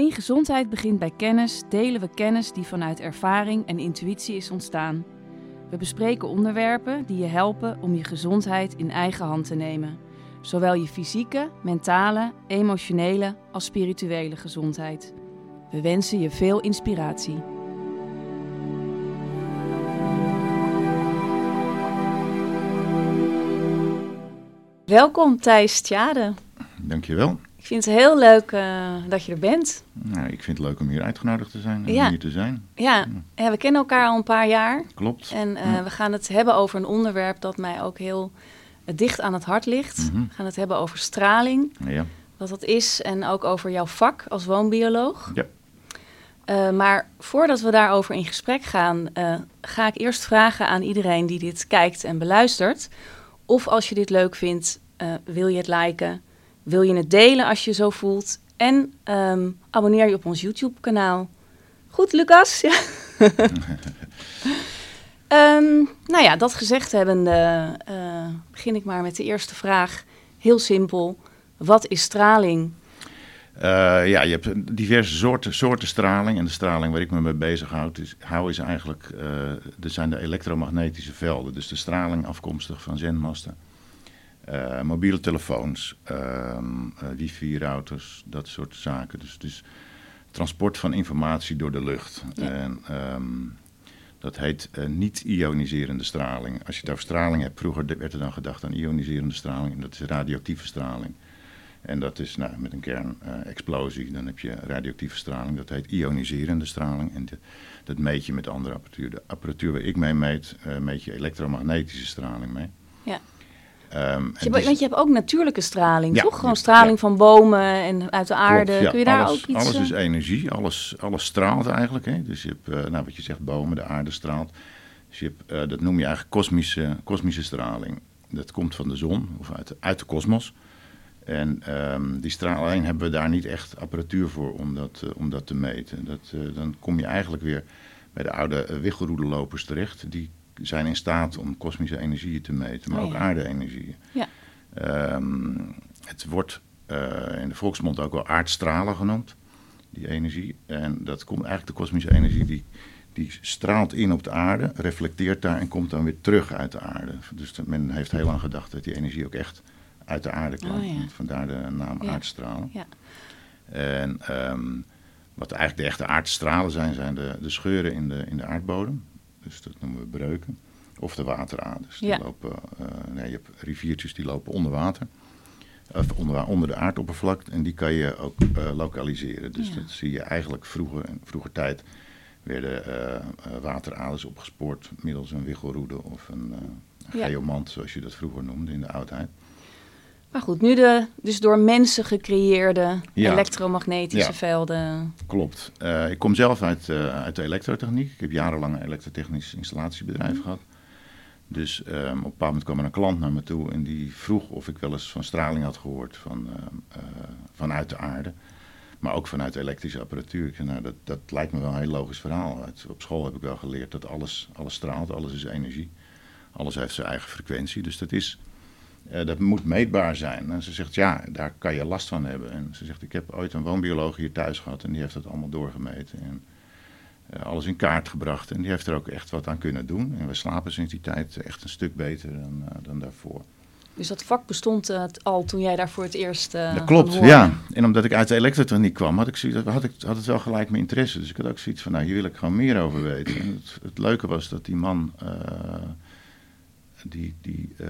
In gezondheid begint bij kennis, delen we kennis die vanuit ervaring en intuïtie is ontstaan. We bespreken onderwerpen die je helpen om je gezondheid in eigen hand te nemen. Zowel je fysieke, mentale, emotionele als spirituele gezondheid. We wensen je veel inspiratie. Welkom Thijs Tjade. Dankjewel. Ik vind het heel leuk uh, dat je er bent. Nou, ik vind het leuk om hier uitgenodigd te zijn en Ja. hier te zijn. Ja, ja, we kennen elkaar al een paar jaar. Klopt. En eh, Ja. we gaan het hebben over een onderwerp dat mij ook heel eh, dicht aan het hart ligt. Mhm. We gaan het hebben over straling, Ja. wat dat is, en ook over jouw vak als woonbioloog. Ja. Eh, maar voordat we daarover in gesprek gaan, eh, ga ik eerst vragen aan iedereen die dit kijkt en beluistert. Of als je dit leuk vindt, eh, wil je het liken? Wil je het delen als je zo voelt? En ehm, abonneer je op ons YouTube-kanaal. Goed, Lucas? Ja. Ehm, nou ja, dat gezegd hebbende, eh, begin ik maar met de eerste vraag. Heel simpel. Wat is straling? Eh, ja, je hebt diverse soorten, soorten straling. En de straling waar ik me mee bezighoud is, hou is eigenlijk, eh er zijn de elektromagnetische velden. Dus de straling afkomstig van zendmasten. Eh, mobiele telefoons, ehm, eh, wifi-routers, dat soort zaken. Dus, dus transport van informatie door de lucht. Ja. En, ehm, dat heet eh, niet-ioniserende straling. Als je het over straling hebt, vroeger werd er dan gedacht aan ioniserende straling. En dat is radioactieve straling. En dat is nou, met een kernexplosie. dan heb je radioactieve straling. Dat heet ioniserende straling. En de- dat meet je met andere apparatuur. De apparatuur waar ik mee meet, meet je elektromagnetische straling mee. Ja. En Je, dus- want je hebt ook natuurlijke straling, Ja, toch? Gewoon straling ja. van bomen en uit de aarde. Klopt, ja. Kun je daar alles, ook iets... Alles eh, is energie, alles, alles straalt eigenlijk. Hè? Dus je hebt, eh, nou, wat je zegt, bomen, de aarde straalt. Dus je hebt, eh, dat noem je eigenlijk kosmische, kosmische straling. Dat komt van de zon of uit, de- uit de kosmos. En ehm, die straling hebben we daar niet echt apparatuur voor om dat, eh, om dat te meten. Dat, eh, dan kom je eigenlijk weer bij de oude wiggelroedelopers terecht. Die zijn in staat om kosmische energieën te meten, maar Oh, ook aarde-energieën. Ja. Ehm, het wordt eh, in de volksmond ook wel aardstralen genoemd, die energie. En dat komt eigenlijk de kosmische energie, die, die straalt in op de aarde, reflecteert daar en komt dan weer terug uit de aarde. Dus dat- men heeft heel lang gedacht dat die energie ook echt uit de aarde kwam. Oh, ja. Vandaar de naam aardstralen. Ja. En ehm, wat eigenlijk de echte aardstralen zijn, zijn de, de scheuren in de, in de aardbodem. Dus dat noemen we breuken. Of de wateraders. Die Ja. lopen, eh, nee, je hebt riviertjes die lopen onder water. Of onder, onder de aardoppervlakte. En die kan je ook eh, lokaliseren. Dus Ja. dat zie je eigenlijk vroeger, in vroeger tijd werden eh, wateraders opgespoord middels een wiggelroede of een Ja. geomant, zoals je dat vroeger noemde in de oudheid. Maar goed, nu de dus door mensen gecreëerde Ja. elektromagnetische Ja. velden. Klopt. Eh, ik kom zelf uit, eh, uit de elektrotechniek. Ik heb jarenlang een elektrotechnisch installatiebedrijf gehad. Dus ehm, op een bepaald moment kwam er een klant naar me toe en die vroeg of ik wel eens van straling had gehoord van, ehm, eh, vanuit de aarde. Maar ook vanuit elektrische apparatuur. Ik zei, nou, dat, dat lijkt me wel een heel logisch verhaal. Op school heb ik wel geleerd dat alles, alles straalt, alles is energie. Alles heeft zijn eigen frequentie. Dus dat is, eh, dat moet meetbaar zijn. En ze zegt, ja, daar kan je last van hebben. En ze zegt, ik heb ooit een woonbioloog hier thuis gehad en die heeft dat allemaal doorgemeten. En eh, alles in kaart gebracht. En die heeft er ook echt wat aan kunnen doen. En we slapen sinds die tijd echt een stuk beter dan, eh, dan daarvoor. Dus dat vak bestond al toen jij daar voor het eerst dat klopt, ja. En omdat ik uit de elektrotechniek kwam, had, ik, zoiets- had, ik, had het wel gelijk mijn interesse. Dus ik had ook zoiets van, nou, hier wil ik gewoon meer over weten. En het, het leuke was dat die man, die, die, eh,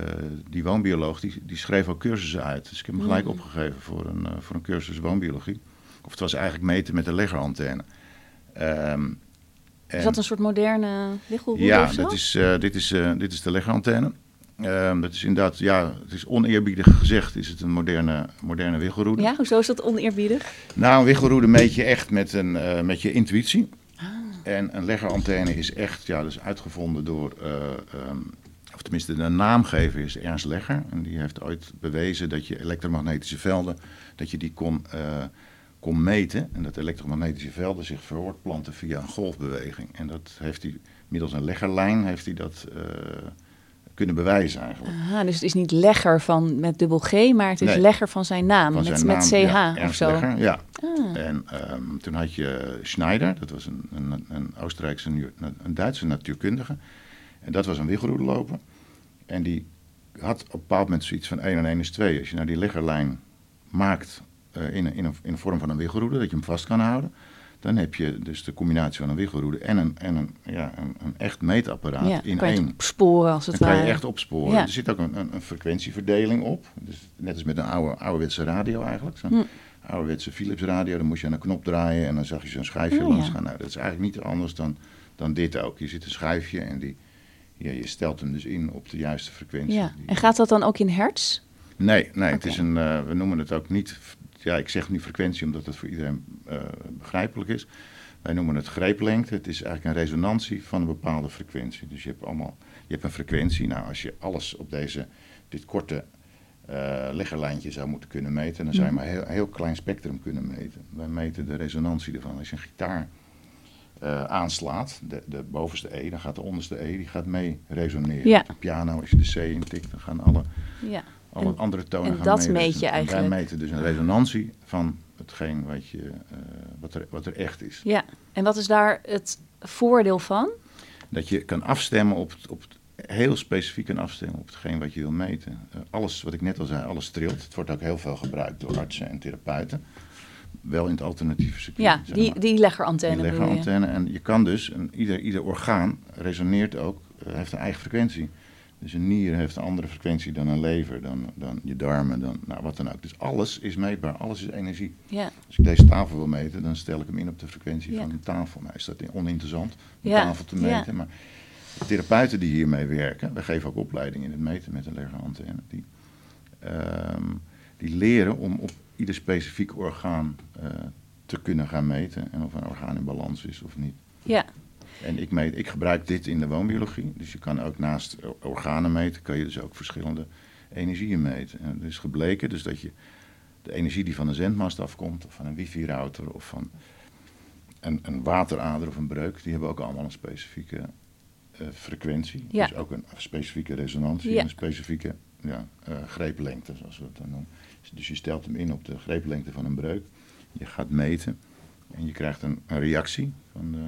die woonbioloog, die, die schreef ook cursussen uit. Dus ik heb hem gelijk Mm. opgegeven voor een, eh, voor een cursus woonbiologie. Of het was eigenlijk meten met de leggerantenne. Ehm, Is dat een soort moderne wiggelroede ja, dat is, eh, dit, is, dit is de leggerantenne. Ehm, dat is inderdaad, ja, het is oneerbiedig gezegd, is het een moderne, moderne wiggelroede. Ja, hoezo is dat oneerbiedig? Nou, een wiggelroede meet je echt met, een, met je intuïtie. Ah. En een leggerantenne is echt, ja, dus uitgevonden door, eh, ehm, of tenminste de naamgever is Ernst Legger. En die heeft ooit bewezen dat je elektromagnetische velden, dat je die kon, eh, kon meten. En dat elektromagnetische velden zich voortplanten via een golfbeweging. En dat heeft hij, middels een leggerlijn heeft hij dat eh, kunnen bewijzen eigenlijk. Aha, dus het is niet legger van met dubbel G, maar het is Nee. legger van zijn naam, Van met, zijn met naam, CH ja, of zo. Legger, ja. Ah. En ehm, toen had je Schneider, dat was een, een, een Oostenrijkse, een Duitse natuurkundige. En dat was een wiggelroedeloper. En die had op een bepaald moment zoiets van 1 en 1 is 2. Als je nou die liggerlijn maakt eh, in, een, in, een, in een vorm van een wiggelroede, dat je hem vast kan houden. Dan heb je dus de combinatie van een wiggelroede en een, en een, ja, een, een echt meetapparaat Ja, in kan je één. opsporen als het Dan kan je echt opsporen. Ja. Er zit ook een, een, een frequentieverdeling op. Dus net als met een oude, ouderwetse radio eigenlijk. Zo'n Hm. ouderwetse Philips radio. Dan moest je aan een knop draaien en dan zag je zo'n schijfje Oh, langs gaan. Nou, dat is eigenlijk niet anders dan, dan dit ook. Je zit een schijfje en die, ja, je stelt hem dus in op de juiste frequentie. Ja. En gaat dat dan ook in hertz? Nee, nee het is een, eh, we noemen het ook niet. Ja, ik zeg nu frequentie omdat het voor iedereen eh, begrijpelijk is. Wij noemen het greeplengte. Het is eigenlijk een resonantie van een bepaalde frequentie. Dus je hebt allemaal, je hebt een frequentie. Nou, als je alles op deze, dit korte eh leggerlijntje zou moeten kunnen meten, dan zou je Mhm. maar een heel, heel klein spectrum kunnen meten. Wij meten de resonantie ervan. Als je een gitaar eh, aanslaat, de, de bovenste E, dan gaat de onderste E, die gaat mee resoneren. Ja. Op de piano, als je de C intikt, dan gaan alle Ja. alle En- andere tonen en gaan dat mee. meet je eigenlijk? Wij meten dus een resonantie van hetgeen wat, je, eh, wat, er, wat er echt is. ja. En wat is daar het voordeel van? Dat je kan afstemmen op, het- op het- heel specifiek kan afstemmen op hetgeen wat je wil meten. Eh, alles, wat ik net al zei, alles trilt. Het wordt ook heel veel gebruikt door artsen en therapeuten. Wel in het alternatieve circuit. Ja, zeg die, maar. die leggerantenne Die bedoel je? leggerantenne. En je kan dus, een, ieder, ieder orgaan resoneert ook, eh, heeft een eigen frequentie. Dus een nier heeft een andere frequentie dan een lever, dan, dan je darmen, dan nou, wat dan ook. Dus alles is meetbaar, alles is energie. Ja. Als ik deze tafel wil meten, dan stel ik hem in op de frequentie Ja. van een tafel. Nou is dat oninteressant om Ja, tafel te meten. Maar de therapeuten die hiermee werken, wij geven ook opleiding in het meten met een leggerantenne. Die, ehm, die leren om op ieder specifiek orgaan eh, te kunnen gaan meten. En of een orgaan in balans is of niet. ja. En ik, meet, ik gebruik dit in de woonbiologie. Dus je kan ook naast organen meten, kan je dus ook verschillende energieën meten. En het is gebleken dus dat je de energie die van een zendmast afkomt, of van een wifi-router, of van een, een waterader of een breuk, die hebben ook allemaal een specifieke eh, frequentie. Ja. Dus ook een specifieke resonantie Ja. en een specifieke ja, eh, greeplengte, zoals we het dan noemen. Dus je stelt hem in op de greeplengte van een breuk. Je gaat meten en je krijgt een, een reactie van de,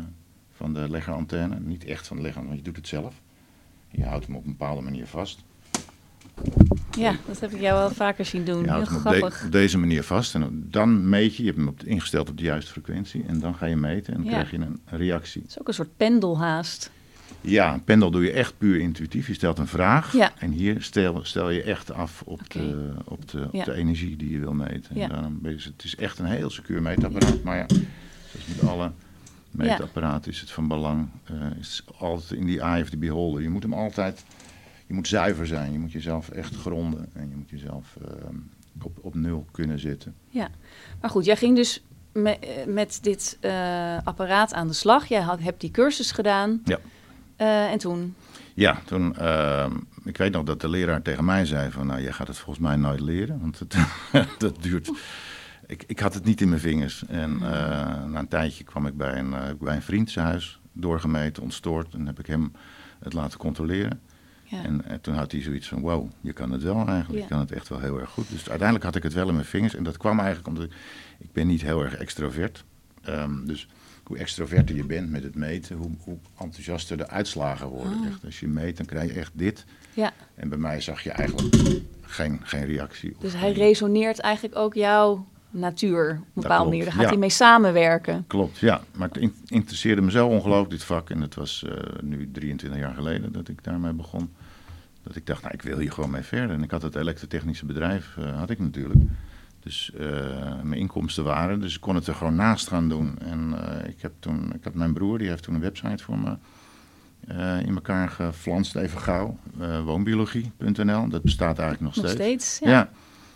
van de leggerantenne. Niet echt van de leggerantenne, want je doet het zelf. Je houdt hem op een bepaalde manier vast. ja, dat heb ik jou wel vaker zien doen. Je Heel houdt hem op, de- grappig. op deze manier vast. En dan meet je, je hebt hem op, ingesteld op de juiste frequentie. En dan ga je meten en dan Ja. krijg je een reactie. Het is ook een soort pendelhaast. Ja, een pendel doe je echt puur intuïtief. Je stelt een vraag. Ja. En hier stel, stel je echt af op, de, op, de, op Ja. de energie die je wil meten. Ja. En daarom je- het is echt een heel secuur meetapparaat. Maar ja, zoals met alle meetapparaten is het van belang. eh, is altijd in die eye of the beholder. Je moet hem altijd, je moet zuiver zijn. Je moet jezelf echt gronden. En je moet jezelf ehm, op, op nul kunnen zetten. Ja, maar goed, jij ging dus me- eh, met dit eh, apparaat aan de slag. Jij had, hebt die cursus gedaan. Ja. Eh, en toen? Ja, toen, ehm, ik weet nog dat de leraar tegen mij zei van, nou, jij gaat het volgens mij nooit leren, want het, dat duurt. Ik, ik had het niet in mijn vingers. En eh, na een tijdje kwam ik bij een, eh, bij een vriend zijn huis, doorgemeten, ontstoord. En heb ik hem het laten controleren. Ja. En, toen had hij zoiets van, wow, je kan het wel eigenlijk. Ja. Je kan het echt wel heel erg goed. Dus uiteindelijk had ik het wel in mijn vingers. En dat kwam eigenlijk omdat ik, ik ben niet heel erg extrovert. Ehm, dus hoe extroverter je bent met het meten, hoe, hoe enthousiaster de uitslagen worden. Ah. Echt, als je meet, dan krijg je echt dit. ja, En bij mij zag je eigenlijk geen, geen reactie. dus hij geen- resoneert eigenlijk ook jouw natuur op een bepaalde manier. Daar gaat ja. hij mee samenwerken. Klopt, ja. Maar het in- interesseerde me zo ongelooflijk, dit vak. En het was eh, nu 23 jaar geleden dat ik daarmee begon. Dat ik dacht, nou, ik wil hier gewoon mee verder. En ik had het elektrotechnische bedrijf, eh, had ik natuurlijk. Dus eh, mijn inkomsten waren, dus ik kon het er gewoon naast gaan doen. En eh, ik heb toen, ik had mijn broer, die heeft toen een website voor me eh, in elkaar geflanst, even gauw. woonbiologie.nl, dat bestaat eigenlijk nog Nog steeds. steeds. Ja. Ja.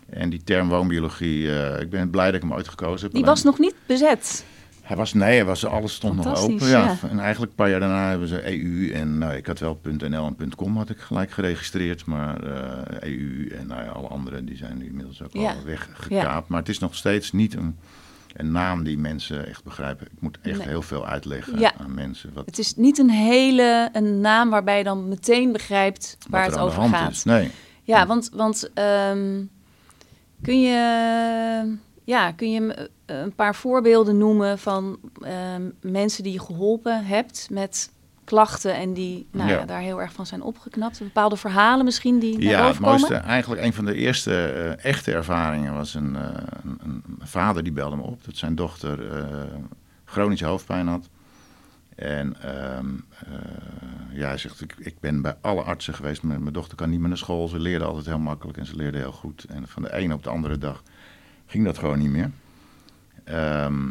En die term woonbiologie, ik ben blij dat ik hem ooit gekozen heb. Die was nog niet bezet. Hij was, nee, hij was, alles stond nog open. Ja. ja. En eigenlijk een paar jaar daarna hebben ze EU en nou, ik had wel .nl en .com had ik gelijk geregistreerd, maar eh, EU en nou ja, alle andere die zijn nu inmiddels ook Ja. al weggekaapt. Maar het is nog steeds niet een, een naam die mensen echt begrijpen. Ik moet echt Nee. heel veel uitleggen aan mensen. Wat, Het is niet een hele een naam waarbij je dan meteen begrijpt waar het over gaat. is. Nee. Ja, want, want ehm, kun je, ja, kun je me, eh, een paar voorbeelden noemen van ehm, mensen die je geholpen hebt met klachten en die nou, ja. Ja. daar heel erg van zijn opgeknapt? Bepaalde verhalen misschien die naar Ja, het boven komen? mooiste, eigenlijk een van de eerste eh, echte ervaringen was een, eh, een, een vader die belde me op dat zijn dochter chronische hoofdpijn had. En ehm, eh, ja, hij zegt, ik, ik ben bij alle artsen geweest, mijn, mijn dochter kan niet meer naar school, ze leerde altijd heel makkelijk en ze leerde heel goed. En van de ene op de andere dag ging dat gewoon niet meer. Ehm,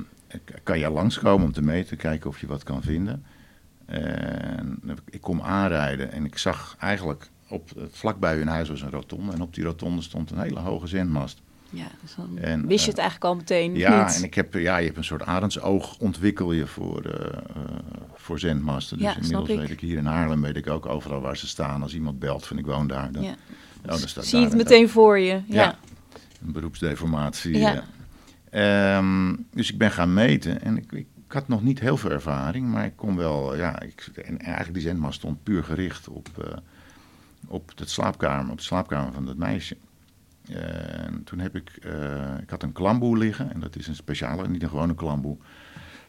kan je langskomen om te meten, kijken of je wat kan vinden. En ik kom aanrijden en ik zag eigenlijk op het vlakbij hun huis was een rotonde. En op die rotonde stond een hele hoge zendmast. Ja, dus dan En, wist je eh, het eigenlijk al meteen Ja, niet. en ik heb, ja, je hebt een soort arendsoog ontwikkel je voor, eh, eh, voor zendmasten. Dus Ja, inmiddels ik. weet ik hier in Haarlem weet ik ook overal waar ze staan. Als iemand belt van ik woon daar, dan, ja. oh, dan staat Zie je het en meteen voor je. Ja. Een beroepsdeformatie. Ja. Ja. Ehm, dus ik ben gaan meten en ik, ik, ik had nog niet heel veel ervaring, maar ik kon wel, ja, ik, en eigenlijk die zendmast stond puur gericht op, eh, op, het slaapkamer, op de slaapkamer van dat meisje. En toen heb ik, eh, ik had een klamboe liggen en dat is een speciale, niet een gewone klamboe,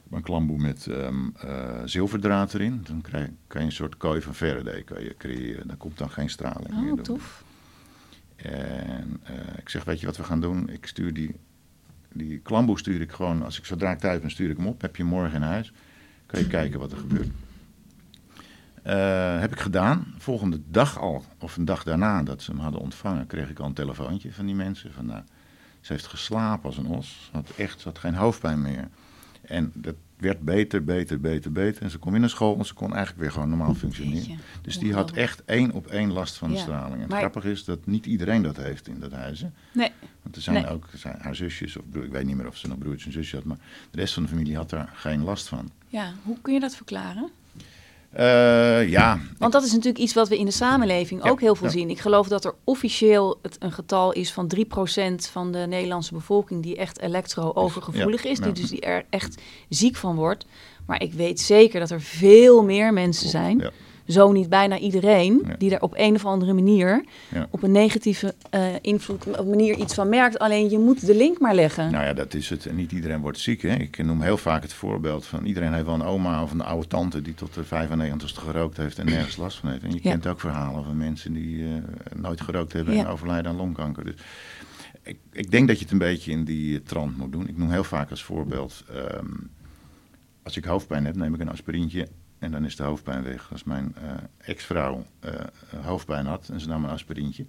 maar een klamboe met ehm, eh, zilverdraad erin. Dan krijg, kan je een soort kooi van Faraday kan je creëren, daar komt dan geen straling meer Oh, door. tof. En eh, ik zeg, weet je wat we gaan doen? Ik stuur die, die klamboe stuur ik gewoon, als ik zodra ik thuis ben, stuur ik hem op. Heb je morgen in huis? Kan je kijken wat er gebeurt. Eh, heb ik gedaan. Volgende dag al, of een dag daarna dat ze hem hadden ontvangen, kreeg ik al een telefoontje van die mensen. Van, nou, ze heeft geslapen als een os. Had echt, had geen hoofdpijn meer. En dat werd beter, beter, beter, beter. En ze kon weer naar school en ze kon eigenlijk weer gewoon normaal functioneren. Jeetje, Dus die had echt één op één last van de straling. En het maar- grappige is dat niet iedereen dat heeft in dat huis. hè. Nee, Want er zijn Nee. ook er zijn haar zusjes, of broer, ik weet niet meer of ze nog broertjes en zusjes had, maar de rest van de familie had daar geen last van. ja. Hoe kun je dat verklaren? Eh, ja, Want dat is natuurlijk iets wat we in de samenleving Ja, ook heel veel ja. zien. Ik geloof dat er officieel het een getal is van 3% van de Nederlandse bevolking die echt elektro-overgevoelig Ja, is, die dus die er echt ziek van wordt. Maar ik weet zeker dat er veel meer mensen zijn, ja. Zo niet bijna iedereen, Ja. die er op een of andere manier Ja. op een negatieve eh, invloed, op manier iets van merkt. Alleen je moet de link maar leggen. Nou ja, dat is het. En niet iedereen wordt ziek. Hè? Ik noem heel vaak het voorbeeld van iedereen heeft wel een oma of een oude tante die tot de 95ste gerookt heeft en nergens last van heeft. En je Ja. kent ook verhalen van mensen die eh, nooit gerookt hebben en overlijden aan longkanker. Dus ik, ik denk dat je het een beetje in die eh, trant moet doen. Ik noem heel vaak als voorbeeld, ehm, als ik hoofdpijn heb, neem ik een aspirintje en dan is de hoofdpijn weg. Als mijn eh, ex-vrouw eh, hoofdpijn had en ze nam een aspirintje,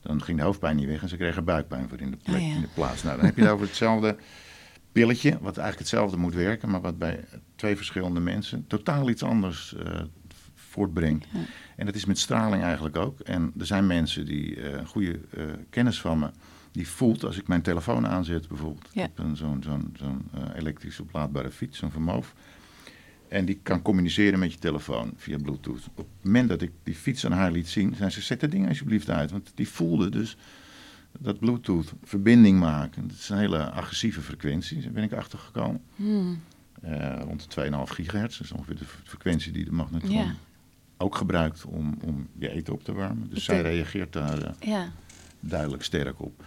dan ging de hoofdpijn niet weg en ze kreeg er buikpijn voor in de, plek, Oh ja. in de plaats. Nou, dan heb je het over hetzelfde pilletje, wat eigenlijk hetzelfde moet werken, maar wat bij twee verschillende mensen totaal iets anders eh, voortbrengt. Ja. En dat is met straling eigenlijk ook. En er zijn mensen die goede kennis van me, die voelt als ik mijn telefoon aanzet bijvoorbeeld. Ja. Ik heb een- zo'n zo'n zo'n elektrisch oplaadbare fiets, zo'n vermoof. En die kan communiceren met je telefoon via Bluetooth. Op het moment dat ik die fiets aan haar liet zien, zei ze: Zet dat ding alsjeblieft uit. Want die voelde dus dat Bluetooth verbinding maken. Dat is een hele agressieve frequentie, daar ben ik achter gekomen. Hmm. Eh, rond de 2,5 gigahertz. Dat is ongeveer de frequentie die de magnetron Ja. ook gebruikt om, om je eten op te warmen. Dus Ik zij reageert daar eh, Ja, duidelijk sterk op.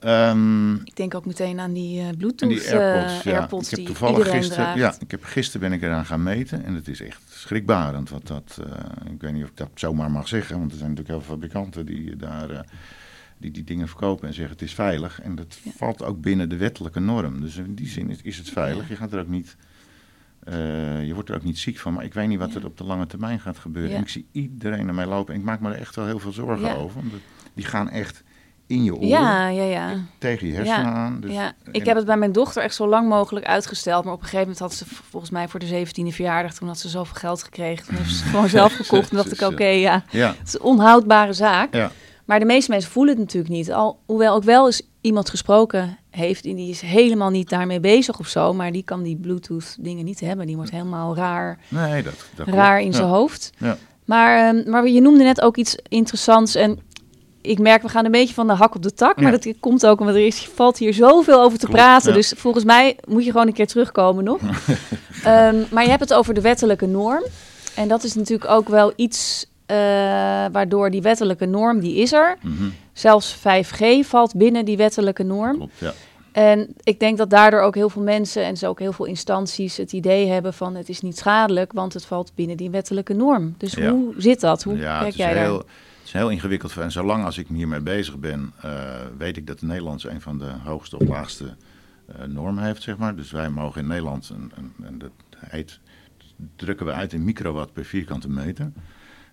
Ehm, ik denk ook meteen aan die en Bluetooth die AirPods, eh, ja. AirPods ik heb toevallig gisteren, draagt. ja, ik heb gisteren ben ik eraan gaan meten en het is echt schrikbarend wat dat. eh, ik weet niet of ik dat zomaar mag zeggen, want er zijn natuurlijk heel veel fabrikanten die daar die, die dingen verkopen en zeggen het is veilig en dat Ja. valt ook binnen de wettelijke norm. Dus in die zin is, is het veilig. Ja. Je gaat er ook niet. je wordt er ook niet ziek van, maar ik weet niet wat Ja. er op de lange termijn gaat gebeuren. Ja. En ik zie iedereen ermee lopen en ik maak me er echt wel heel veel zorgen Ja. over. Omdat die gaan echt in je oren, Ja, ja, ja. tegen je hersenen Ja, aan. Dus, ja, ik en- heb het bij mijn dochter echt zo lang mogelijk uitgesteld. Maar op een gegeven moment had ze volgens mij voor de 17e verjaardag... toen had ze zoveel geld gekregen. Toen heeft ze het gewoon zelf gekocht. Toen dacht ik, oké, ja, Ja, het is een onhoudbare zaak. ja. Maar de meeste mensen voelen het natuurlijk niet. Al, hoewel ook wel eens iemand gesproken heeft... en die is helemaal niet daarmee bezig of zo... maar die kan die Bluetooth dingen niet hebben. Die wordt helemaal raar, Nee, dat, dat raar in zijn hoofd. Ja. Maar, ehm, maar je noemde net ook iets interessants. En ik merk, we gaan een beetje van de hak op de tak. Maar Ja. dat komt ook omdat er is, valt hier zoveel over te Klopt, praten. ja. Dus volgens mij moet je gewoon een keer terugkomen nog. Ehm, maar je hebt het over de wettelijke norm. En dat is natuurlijk ook wel iets eh, waardoor die wettelijke norm, die is er. Mhm, Zelfs 5G valt binnen die wettelijke norm. Klopt, ja. En ik denk dat daardoor ook heel veel mensen en zo ook heel veel instanties het idee hebben van het is niet schadelijk, want het valt binnen die wettelijke norm. Dus Ja. hoe zit dat? Hoe ja, kijk jij heel, is heel ingewikkeld. En zolang als ik hiermee bezig ben, eh, weet ik dat de Nederlands een van de hoogste of laagste eh, normen heeft, zeg maar. Dus wij mogen in Nederland, en dat heet, drukken we uit in microwatt per vierkante meter.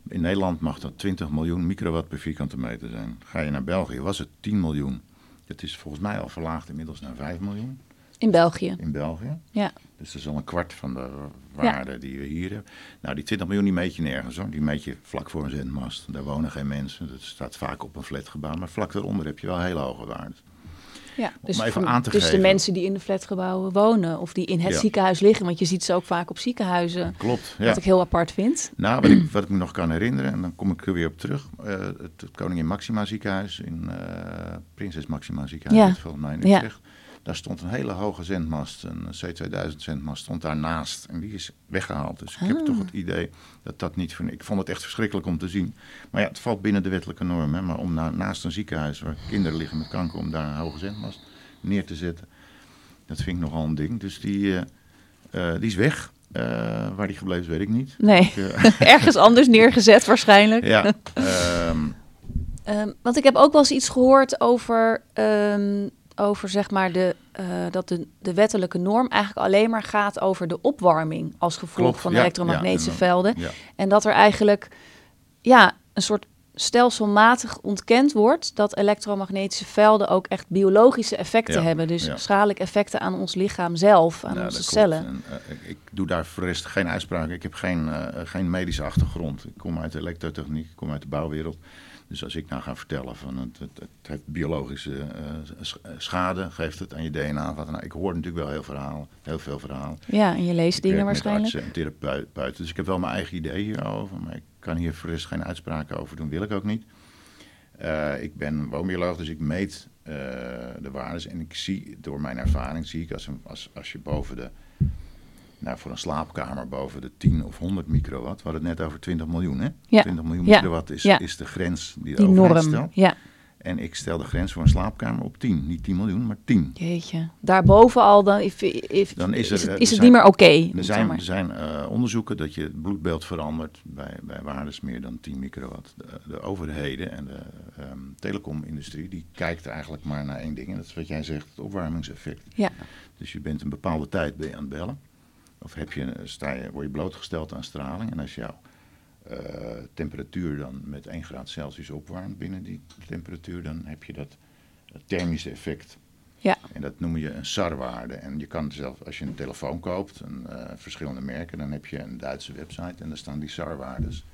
In Nederland mag dat 20 miljoen microwatt per vierkante meter zijn. Ga je naar België, was het 10 miljoen. Het is volgens mij al verlaagd inmiddels naar 5 miljoen In België. in België. Ja. Dus dat is al een kwart van de waarde die we hier hebben. Nou, die 20 miljoen die meet je nergens hoor. Die meet je vlak voor een zendmast. Daar wonen geen mensen. Dat staat vaak op een flatgebouw. Maar vlak daaronder heb je wel hele hoge waarden. Ja, dus, even voor- aan te dus de geven. mensen die in de flatgebouwen wonen of die in het Ja. ziekenhuis liggen, want je ziet ze ook vaak op ziekenhuizen, Klopt, ja. wat ik heel apart vind. Nou, wat ik, wat ik me nog kan herinneren, en dan kom ik er weer op terug. eh, het, het Koningin Maxima ziekenhuis in eh, Prinses Maxima ziekenhuis, volgens mij in Ja. Daar stond een hele hoge zendmast, een C2000 zendmast, stond daarnaast. En die is weggehaald. Dus ik heb Ah. toch het idee dat dat niet... Ik vond het echt verschrikkelijk om te zien. Maar ja, het valt binnen de wettelijke norm. Hè, maar om na, naast een ziekenhuis waar kinderen liggen met kanker... om daar een hoge zendmast neer te zetten... dat vind ik nogal een ding. Dus die, eh, eh, die is weg. Eh, waar die gebleven is, weet ik niet. Nee, Ik, ergens anders neergezet waarschijnlijk. ja, ehm, Ehm, want ik heb ook wel eens iets gehoord over, ehm, over zeg maar de, eh, dat de, de wettelijke norm eigenlijk alleen maar gaat over de opwarming als gevolg Klopt, van ja, elektromagnetische ja, velden. ja. En dat er eigenlijk ja, een soort stelselmatig ontkend wordt dat elektromagnetische velden ook echt biologische effecten Ja, hebben. Dus ja. schadelijke effecten aan ons lichaam zelf, aan onze cellen. En, eh, ik doe daar voor de rest geen uitspraken. Ik heb geen, eh, geen medische achtergrond. Ik kom uit de elektrotechniek, ik kom uit de bouwwereld. Dus als ik nou ga vertellen van het, het, het heeft biologische eh, eh, schade, geeft het aan je DNA. Wat, nou, ik hoor natuurlijk wel heel, verhaal, heel veel verhalen. Ja, en je leest Ik dingen waarschijnlijk. artsen en therapeuten. Dus ik heb wel mijn eigen idee hierover. Maar ik kan hier voor rest geen uitspraken over doen. Wil ik ook niet. Eh, ik ben woonbioloog, dus ik meet de waardes. En ik zie, door mijn ervaring, zie ik als, een, als, als je boven de... Nou, voor een slaapkamer boven de 10 of 100 microwatt. We hadden het net over 20 miljoen, hè? Ja. 20 miljoen microwatt is, Ja. is de grens die de Die overheid norm. stelt. Ja, En ik stel de grens voor een slaapkamer op 10. Niet 10 miljoen, maar 10. jeetje. Daarboven al, dan, if, if- Dan is is, het, eh, is het niet meer oké. Er zijn, er zijn eh, onderzoeken dat je het bloedbeeld verandert bij, bij waardes meer dan 10 microwatt. De, de overheden en de ehm, telecomindustrie die kijkt eigenlijk maar naar één ding. En dat is wat jij zegt, het opwarmingseffect. Ja. Dus je bent een bepaalde tijd je aan het bellen. Of heb je, sta je, word je blootgesteld aan straling. En als jouw eh, temperatuur dan met 1 graad Celsius opwarmt binnen die temperatuur, dan heb je dat thermische effect. Ja. En dat noem je een SAR-waarde. En je kan zelf, als je een telefoon koopt, een, eh, verschillende merken, dan heb je een Duitse website en daar staan die SAR-waardes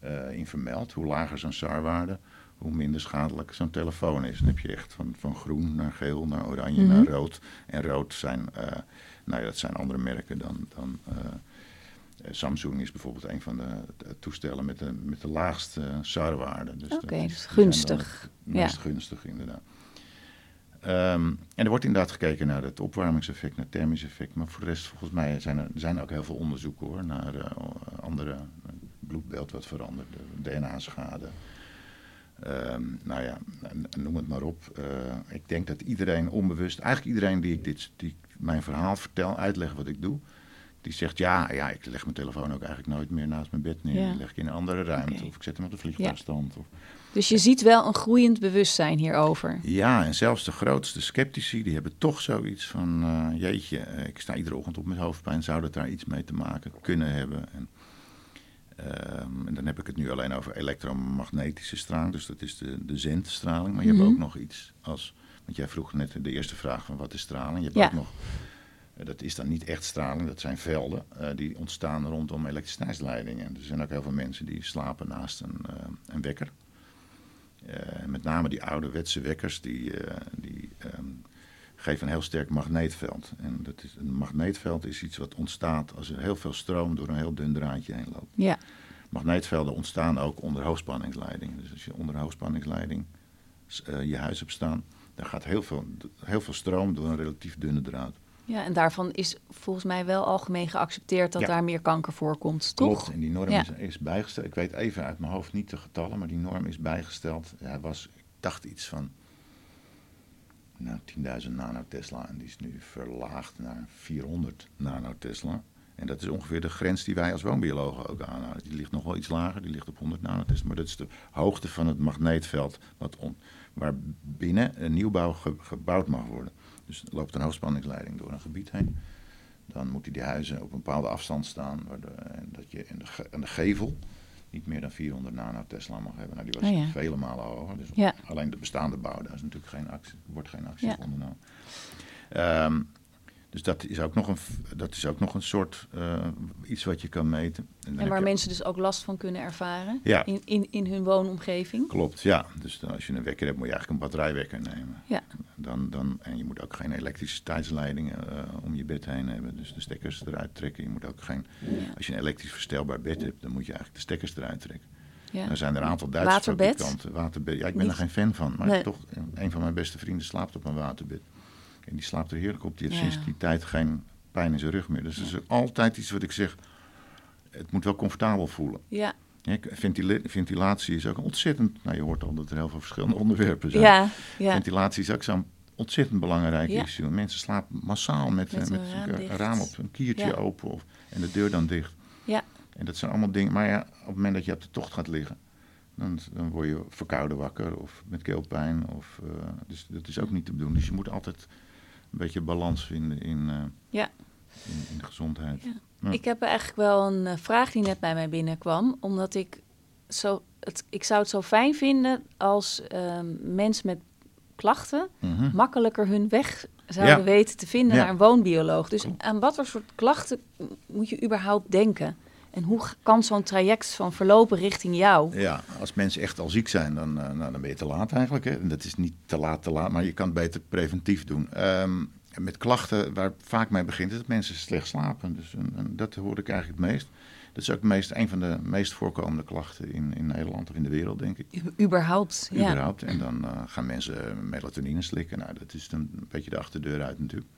eh, in vermeld. Hoe lager zo'n SAR-waarde, hoe minder schadelijk zo'n telefoon is. Dan heb je echt van, van groen naar geel, naar oranje, Mhm. naar rood. En rood zijn, nou ja, dat zijn andere merken dan. dan eh, eh, Samsung is bijvoorbeeld een van de, toestellen met de, met de laagste SAR-waarde. Dus Oké, is- dus gunstig. Het meest gunstig, inderdaad. Ehm, en er wordt inderdaad gekeken naar het opwarmingseffect, naar het thermisch effect. Maar voor de rest, volgens mij, zijn er, er zijn ook heel veel onderzoeken hoor, naar eh, andere eh, bloedbeeld wat verandert, de DNA-schade. Ehm, nou ja, noem het maar op. Eh, ik denk dat iedereen onbewust, eigenlijk iedereen die ik dit, die mijn verhaal vertel, uitleg wat ik doe, die zegt ja, ja, ik leg mijn telefoon ook eigenlijk nooit meer naast mijn bed neer. Ja. Die leg ik in een andere ruimte of ik zet hem op de vliegtuigstand. Of, Dus je ziet wel een groeiend bewustzijn hierover. ja, en zelfs de grootste sceptici, die hebben toch zoiets van, eh, jeetje, eh, ik sta iedere ochtend op met hoofdpijn, zou dat daar iets mee te maken kunnen hebben? En, ehm, en dan heb ik het nu alleen over elektromagnetische straling, dus dat is de, de zendstraling. Maar je Mhm. hebt ook nog iets als, want jij vroeg net de eerste vraag van wat is straling? Je hebt Ja. ook nog, eh, dat is dan niet echt straling, dat zijn velden eh, die ontstaan rondom elektriciteitsleidingen. Er zijn ook heel veel mensen die slapen naast een, eh, een wekker. Met name die ouderwetse wekkers, die, die ehm, geven een heel sterk magneetveld. En dat is, een magneetveld is iets wat ontstaat als er heel veel stroom door een heel dun draadje heen loopt. Ja, magneetvelden ontstaan ook onder hoogspanningsleiding. Dus als je onder hoogspanningsleiding uh, je huis hebt staan, dan gaat heel veel, heel veel stroom door een relatief dunne draad. Ja, en daarvan is volgens mij wel algemeen geaccepteerd dat daar meer kanker voorkomt, toch? Klopt, en die norm is, is, bijgesteld. Ik weet even uit mijn hoofd niet de getallen, maar die norm is bijgesteld. Hij was, ik dacht iets van nou, 10.000 nanotesla en die is nu verlaagd naar 400 nanotesla. En dat is ongeveer de grens die wij als woonbiologen ook aanhouden. Die ligt nog wel iets lager, die ligt op 100 nanotesla. Maar dat is de hoogte van het magneetveld wat on, waar binnen een nieuwbouw gebouwd mag worden. Dus loopt een hoogspanningsleiding door een gebied heen. Dan moeten die huizen op een bepaalde afstand staan. Waardoor, dat je in de, in de gevel niet meer dan 400 nanotesla mag hebben. Nou, die was oh vele malen hoger. Dus alleen de bestaande bouw, daar is natuurlijk geen actie, wordt geen actie ja. ondernomen. Um, dus dat is ook nog een, dat is ook nog een soort uh, iets wat je kan meten. En, en waar mensen dus ook last van kunnen ervaren ja. in, in, in hun woonomgeving. Klopt, ja. Dus als je een wekker hebt, moet je eigenlijk een batterijwekker nemen. Ja. Dan, dan, en je moet ook geen elektriciteitsleidingen uh, om je bed heen hebben. Dus de stekkers eruit trekken. Je moet ook geen, Als je een elektrisch verstelbaar bed hebt, dan moet je eigenlijk de stekkers eruit trekken. Ja. Er zijn er een aantal Duitse waterbed? fabrikanten. Waterbed. Ja, ik ben er geen fan van. Maar toch, een van mijn beste vrienden slaapt op een waterbed. En die slaapt er heerlijk op. Die heeft sinds die tijd geen pijn in zijn rug meer. Dus dat is altijd iets wat ik zeg. Het moet wel comfortabel voelen. Ja. ja ventilatie is ook ontzettend. Nou, je hoort al dat er heel veel verschillende onderwerpen zijn. Ja, ja. Ventilatie is ook zo'n ontzettend belangrijk issue. Mensen slapen massaal met, met, met een, raam, op, een kiertje open of, en de deur dan dicht. Ja. En dat zijn allemaal dingen. Maar ja, op het moment dat je op de tocht gaat liggen, dan, dan word je verkouden wakker of met keelpijn. Of, uh, dus dat is ook niet te doen. Dus je moet altijd een beetje balans vinden in, uh, ja. in, in, de gezondheid. Ja. Ik heb eigenlijk wel een uh, vraag die net bij mij binnenkwam. Omdat ik zo... Het, ik zou het zo fijn vinden als ehm, mensen met klachten mm makkelijker hun weg zouden ja. weten te vinden naar een woonbioloog. Dus aan wat voor soort klachten moet je überhaupt denken? En hoe kan zo'n traject van verlopen richting jou? Ja, als mensen echt al ziek zijn, dan, uh, nou, dan ben je te laat eigenlijk. Hè. En dat is niet te laat, te laat, maar je kan het beter preventief doen. Um, met klachten waar vaak mee begint, is dat mensen slecht slapen. Dus en, dat hoor ik eigenlijk het meest. Dat is ook meest, een van de meest voorkomende klachten in, in Nederland of in de wereld, denk ik. Überhaupt, ja. Überhaupt. En dan uh, gaan mensen melatonine slikken. Nou, dat is een beetje de achterdeur uit natuurlijk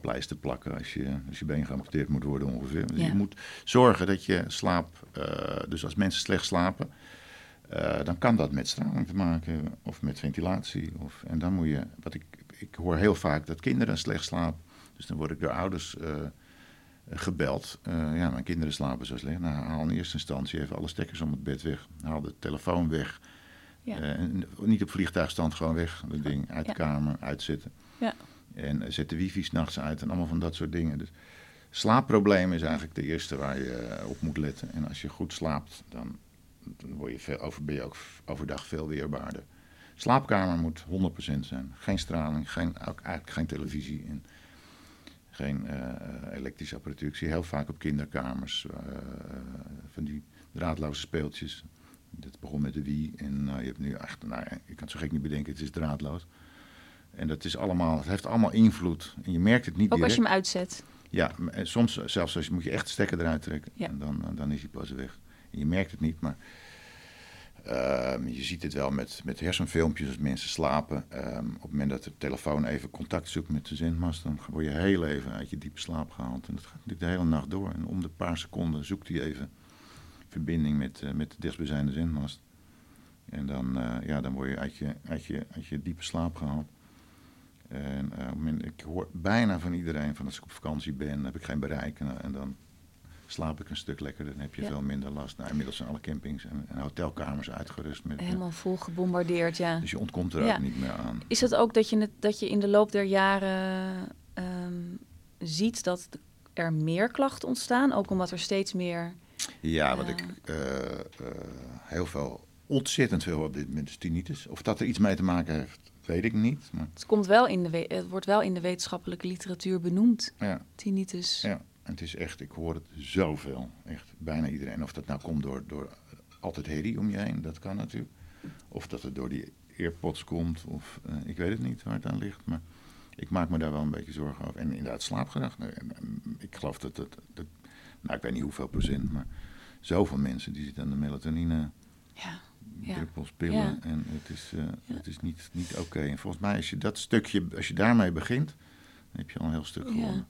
pleister plakken als je, als je been geamputeerd moet worden ongeveer. Dus je moet zorgen dat je slaap, uh, dus als mensen slecht slapen, uh, dan kan dat met straling te maken of met ventilatie. Of, en dan moet je, wat ik, ik hoor heel vaak dat kinderen slecht slapen. Dus dan word ik door ouders uh, gebeld. ja, mijn kinderen slapen zo slecht. Nou, haal in eerste instantie even alle stekkers om het bed weg. Haal de telefoon weg. Ja. niet op vliegtuigstand, gewoon weg. Dat ding uit de kamer, uitzetten. Ja. En zet de wifi s'nachts uit en allemaal van dat soort dingen. Dus slaapproblemen is eigenlijk de eerste waar je eh, op moet letten. En als je goed slaapt, dan, dan word je veel, over, ben je ook overdag veel weerbaarder. Slaapkamer moet 100% zijn. Geen straling, geen, eigenlijk geen televisie en geen uh, elektrische apparatuur. Ik zie heel vaak op kinderkamers van die draadloze speeltjes. Dat begon met de Wii en uh, je hebt nu echt, nou, je kan het zo gek niet bedenken, het is draadloos. En dat is allemaal, het heeft allemaal invloed. En je merkt het niet Ook direct. als je hem uitzet? Ja, en soms zelfs als je, moet je echt de stekker eruit trekken. En dan, dan is hij pas weg. En je merkt het niet, maar uh, je ziet het wel met, met hersenfilmpjes als mensen slapen. Um, op het moment dat de telefoon even contact zoekt met de zendmast, dan word je heel even uit je diepe slaap gehaald. En dat gaat natuurlijk de hele nacht door. En om de paar seconden zoekt hij even verbinding met, uh, met de dichtstbijzijnde zendmast. En dan, uh, ja, dan word je uit je, uit, je uit je diepe slaap gehaald. En uh, ik hoor bijna van iedereen van als ik op vakantie ben, heb ik geen bereik. En, en dan slaap ik een stuk lekkerder, dan heb je veel minder last. Nou, inmiddels zijn alle campings en, en hotelkamers uitgerust. Met, Helemaal vol gebombardeerd, ja. Dus je ontkomt er ook niet meer aan. Is het ook dat je, het, dat je in de loop der jaren um, ziet dat er meer klachten ontstaan? Ook omdat er steeds meer... Ja, wat uh, ik uh, heel veel, ontzettend veel op dit moment is tinnitus. Of dat er iets mee te maken heeft, weet ik niet. Maar... Het, komt wel in de het wordt wel in de wetenschappelijke literatuur benoemd, ja. tinnitus. Ja, en het is echt, ik hoor het zoveel. Echt bijna iedereen. Of dat nou komt door, door altijd herrie om je heen, dat kan natuurlijk. Of dat het door die earpods komt, of uh, ik weet het niet waar het aan ligt. Maar ik maak me daar wel een beetje zorgen over. En inderdaad, slaapgedrag. Ik geloof dat het, dat, nou ik weet niet hoeveel procent, maar zoveel mensen die zitten aan de melatonine Ja. Ja. druppels, pillen. Ja. En het is, eh, het is niet, niet oké. En volgens mij, als je dat stukje, als je daarmee begint, dan heb je al een heel stuk gewonnen.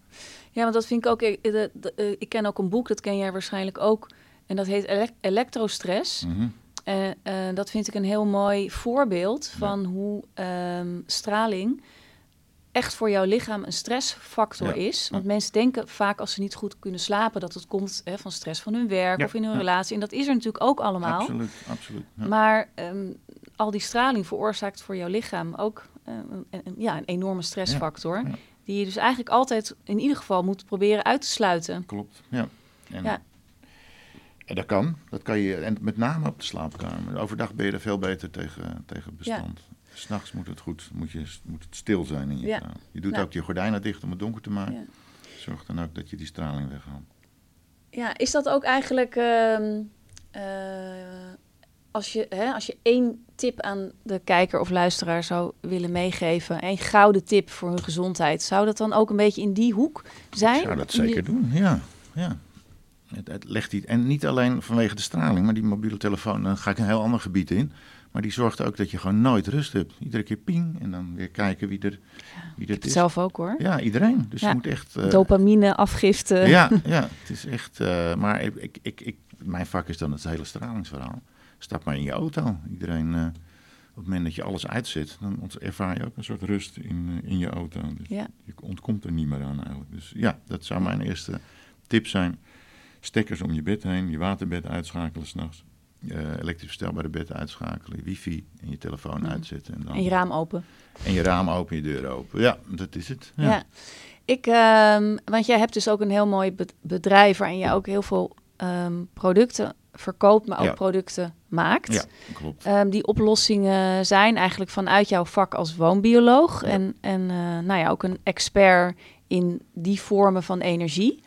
Ja, want dat vind ik ook. Ik, de- de- eh, ik ken ook een boek, dat ken jij waarschijnlijk ook. En dat heet Elek- Elektrostress. Mhm. En eh, dat vind ik een heel mooi voorbeeld van hoe ehm, straling echt voor jouw lichaam een stressfactor Ja. is. Want mensen denken vaak als ze niet goed kunnen slapen dat het komt hè, van stress van hun werk Ja, of in hun relatie. En dat is er natuurlijk ook allemaal. Absoluut, absoluut. Maar ehm, al die straling veroorzaakt voor jouw lichaam ook eh, een, een- ja, een enorme stressfactor. Die je dus eigenlijk altijd in ieder geval moet proberen uit te sluiten. Klopt, ja. En, Ja. En dat kan. Dat kan je, en met name op de slaapkamer. Overdag ben je er veel beter tegen, tegen bestand. S'nachts moet het goed, moet, je, moet het stil zijn in je Ja. kamer. Je doet Nou. ook je gordijnen dicht om het donker te maken. Ja. Zorg dan ook dat je die straling weghaalt. Ja, is dat ook eigenlijk ehm, eh, als, je, hè, als je één tip aan de kijker of luisteraar zou willen meegeven, één gouden tip voor hun gezondheid, zou dat dan ook een beetje in die hoek zijn? Ik zou dat die- zeker doen, ja. ja. Het, het legt die, en niet alleen vanwege de straling, maar die mobiele telefoon, dan ga ik een heel ander gebied in. Maar die zorgt ook dat je gewoon nooit rust hebt. Iedere keer ping en dan weer kijken wie er, wie Het is. zelf ook hoor. Ja, iedereen. Dus Ja. je moet echt... eh, Dopamine, afgifte. ja, ja, het is echt... eh, maar ik, ik, ik, mijn vak is dan het hele stralingsverhaal. Stap maar in je auto. Iedereen... eh, op het moment dat je alles uitzet, dan ervaar je ook een soort rust in, in je auto. Dus Ja. je ontkomt er niet meer aan eigenlijk. Dus ja, dat zou mijn eerste tip zijn. Stekkers om je bed heen, je waterbed uitschakelen s'nachts. eh elektrisch verstelbare bed uitschakelen, wifi en je telefoon Mhm. uitzetten. En, dan, En je raam open. en je raam open, je deur open. Ja, dat is het. Ja. Ik, ehm, want jij hebt dus ook een heel mooi be- bedrijf waarin je ook heel veel ehm, producten verkoopt, maar ook Ja. producten maakt. Ja, klopt. Ehm, die oplossingen zijn eigenlijk vanuit jouw vak als woonbioloog Ja. en, en eh, nou ja, ook een expert in die vormen van energie.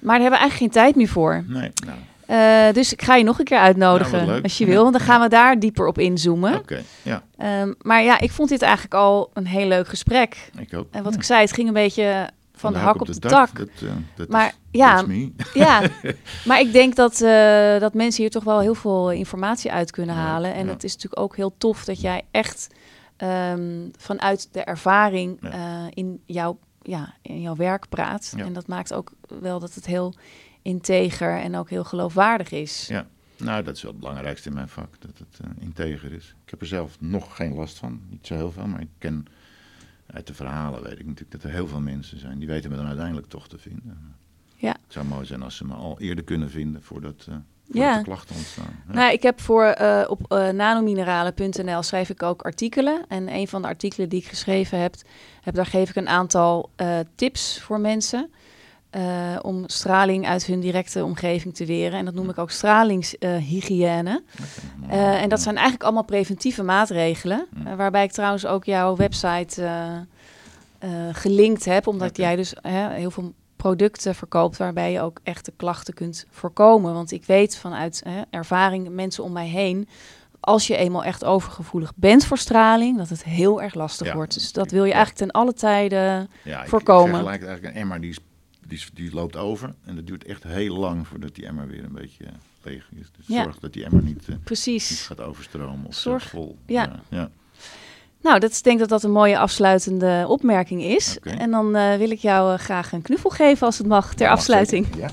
Maar daar hebben we eigenlijk geen tijd meer voor. Nee, nou, Eh, dus ik ga je nog een keer uitnodigen leuk. als je wil. Want dan gaan we daar dieper op inzoomen. oké. Ja, Ehm, maar ja, ik vond dit eigenlijk al een heel leuk gesprek. ik ook. En wat Ja. ik zei, het ging een beetje van, de hak op de, tak. Eh, dat Maar is, ja. Ja, maar ik denk dat, eh, dat mensen hier toch wel heel veel informatie uit kunnen Ja, halen. En het is natuurlijk ook heel tof dat jij echt ehm, vanuit de ervaring in, jouw, ja, in jouw werk praat. Ja. En dat maakt ook wel dat het heel integer en ook heel geloofwaardig is. Ja. Nou, dat is wel het belangrijkste in mijn vak, dat het eh, integer is. Ik heb er zelf nog geen last van, niet zo heel veel, maar ik ken uit de verhalen weet ik natuurlijk dat er heel veel mensen zijn die weten me dan uiteindelijk toch te vinden. Ja. Het zou mooi zijn als ze me al eerder kunnen vinden voordat, eh voordat Ja. de klachten ontstaan. Ja. Nou, ik heb voor eh, op eh, nanomineralen.nl schrijf ik ook artikelen. En een van de artikelen die ik geschreven heb, heb daar geef ik een aantal eh, tips voor mensen. om straling uit hun directe omgeving te weren. En dat noem ik ook stralingshygiëne. En dat zijn eigenlijk allemaal preventieve maatregelen. Waarbij ik trouwens ook jouw website gelinkt heb. Omdat jij dus heel veel producten verkoopt waarbij je ook echte klachten kunt voorkomen. Want ik weet vanuit hè, ervaring, mensen om mij heen... als je eenmaal echt overgevoelig bent voor straling... dat het heel erg lastig Ja, wordt. Dus dat wil je ja. eigenlijk ten alle tijden... Ja, voorkomen. Vergelijk het eigenlijk een emmer die, is, die, die loopt over. En dat duurt echt heel lang voordat die emmer weer een beetje eh, leeg is. Dus Ja. zorg dat die emmer niet, eh, niet Precies. gaat overstromen of zorg, vol. ja. ja. Nou, dat, ik denk dat dat een mooie afsluitende opmerking is. En dan eh, wil ik jou eh, graag een knuffel geven als het mag ter Mag afsluiting. Ja.